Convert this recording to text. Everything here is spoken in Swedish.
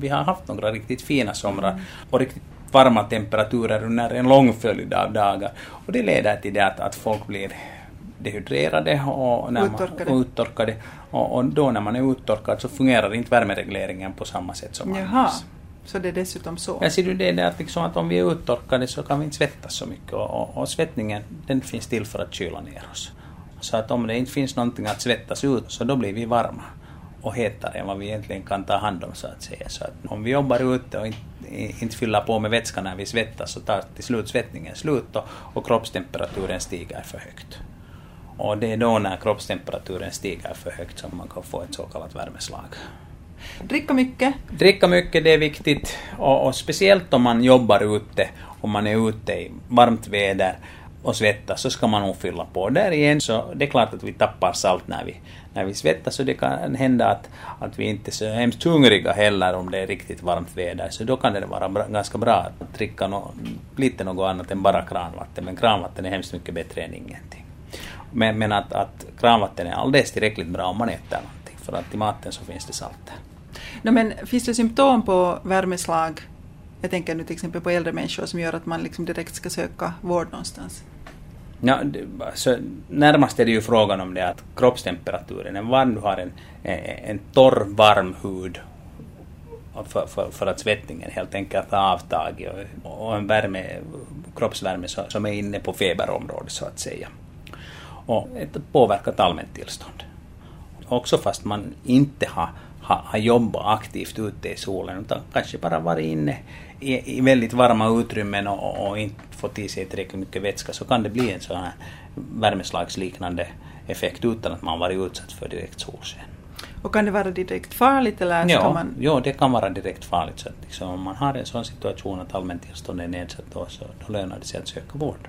vi har haft några riktigt fina somrar och riktigt varma temperaturer under en lång följd av dagar. Och det leder till det att, att folk blir dehydrerade och när uttorkade. Man, uttorkade. Och, och då när man är uttorkad så fungerar inte värmeregleringen på samma sätt som Jaha. annars. Så det är dessutom så? Ja, ser du, det är det att, liksom att om vi är uttorkade så kan vi inte svettas så mycket och, och, och svettningen den finns till för att kyla ner oss. Så att om det inte finns någonting att svettas ut så då blir vi varma och hetare än vad vi egentligen kan ta hand om så att säga. Så att om vi jobbar ute och inte, inte fyller på med vätska när vi svettas så tar till slut svettningen slut och, och kroppstemperaturen stiger för högt. Och det är då när kroppstemperaturen stiger för högt som man kan få ett så kallat värmeslag. Dricka mycket? Dricka mycket, det är viktigt. Och, och, speciellt om man jobbar ute, om man är ute i varmt väder och svettas, så ska man nog fylla på. Där igen så det är klart att vi tappar salt när vi, när vi svettas och det kan hända att, att vi inte är så hemskt hungriga heller om det är riktigt varmt väder. Så då kan det vara bra, ganska bra att dricka no, lite något annat än bara kranvatten. Men kranvatten är hemskt mycket bättre än ingenting. Men, men att, att kranvatten är alldeles tillräckligt bra om man äter någonting. För att i maten så finns det salt där. No, men finns det symptom på värmeslag, jag tänker nu till exempel på äldre människor, som gör att man liksom direkt ska söka vård någonstans? Ja, så närmast är det ju frågan om det att kroppstemperaturen är varm, du har en, en torr, varm hud för, för, för att svettningen helt enkelt har avtagit och, och en värme, kroppsvärme som är inne på feberområdet så att säga. Och ett påverkat allmänt tillstånd. Också fast man inte har ha, ha jobbat aktivt ute i solen utan kanske bara varit inne i, i väldigt varma utrymmen och, och, inte fått i sig tillräckligt mycket vätska så kan det bli en sån här värmeslagsliknande effekt utan att man varit utsatt för direkt solsken. Och kan det vara direkt farligt eller ja, man... Ja, det kan vara direkt farligt. Så att liksom, om man har en sån situation att allmäntillståndet är nedsatt då, så då lönar det sig att söka vård.